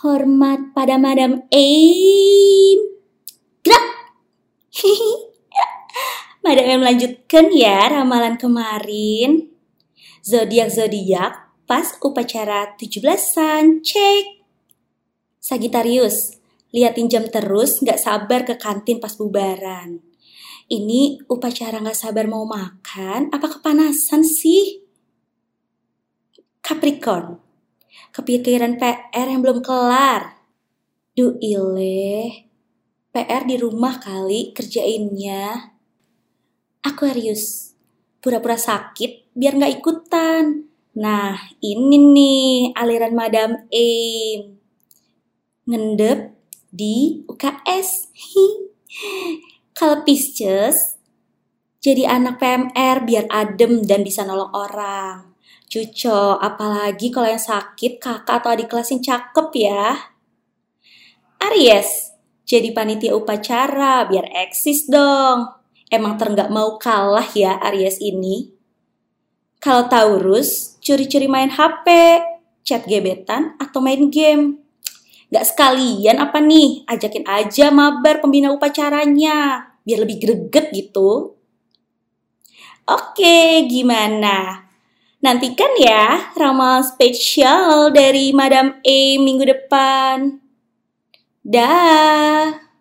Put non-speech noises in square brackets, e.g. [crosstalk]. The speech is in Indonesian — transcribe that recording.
Hormat pada Madam Aim. Gerak! [laughs] Madam Aim lanjutkan ya ramalan kemarin. Zodiak-zodiak pas upacara 17-an. Cek. Sagitarius, liatin jam terus gak sabar ke kantin pas bubaran. Ini upacara gak sabar mau makan, apa kepanasan sih? Capricorn, kepikiran PR yang belum kelar. Duh ileh, PR di rumah kali kerjainnya. Aquarius, pura-pura sakit biar nggak ikutan. Nah, ini nih aliran Madam Aim. Ngendep di UKS. [laughs] Kalau Pisces, jadi anak PMR biar adem dan bisa nolong orang. Cuco, apalagi kalau yang sakit kakak atau adik kelas yang cakep ya. Aries, jadi panitia upacara biar eksis dong. Emang terenggak mau kalah ya Aries ini. Kalau Taurus, curi-curi main HP, chat gebetan, atau main game. Gak sekalian apa nih, ajakin aja mabar pembina upacaranya, biar lebih greget gitu. Oke, gimana? Nantikan ya ramal spesial dari Madam E minggu depan. Dah.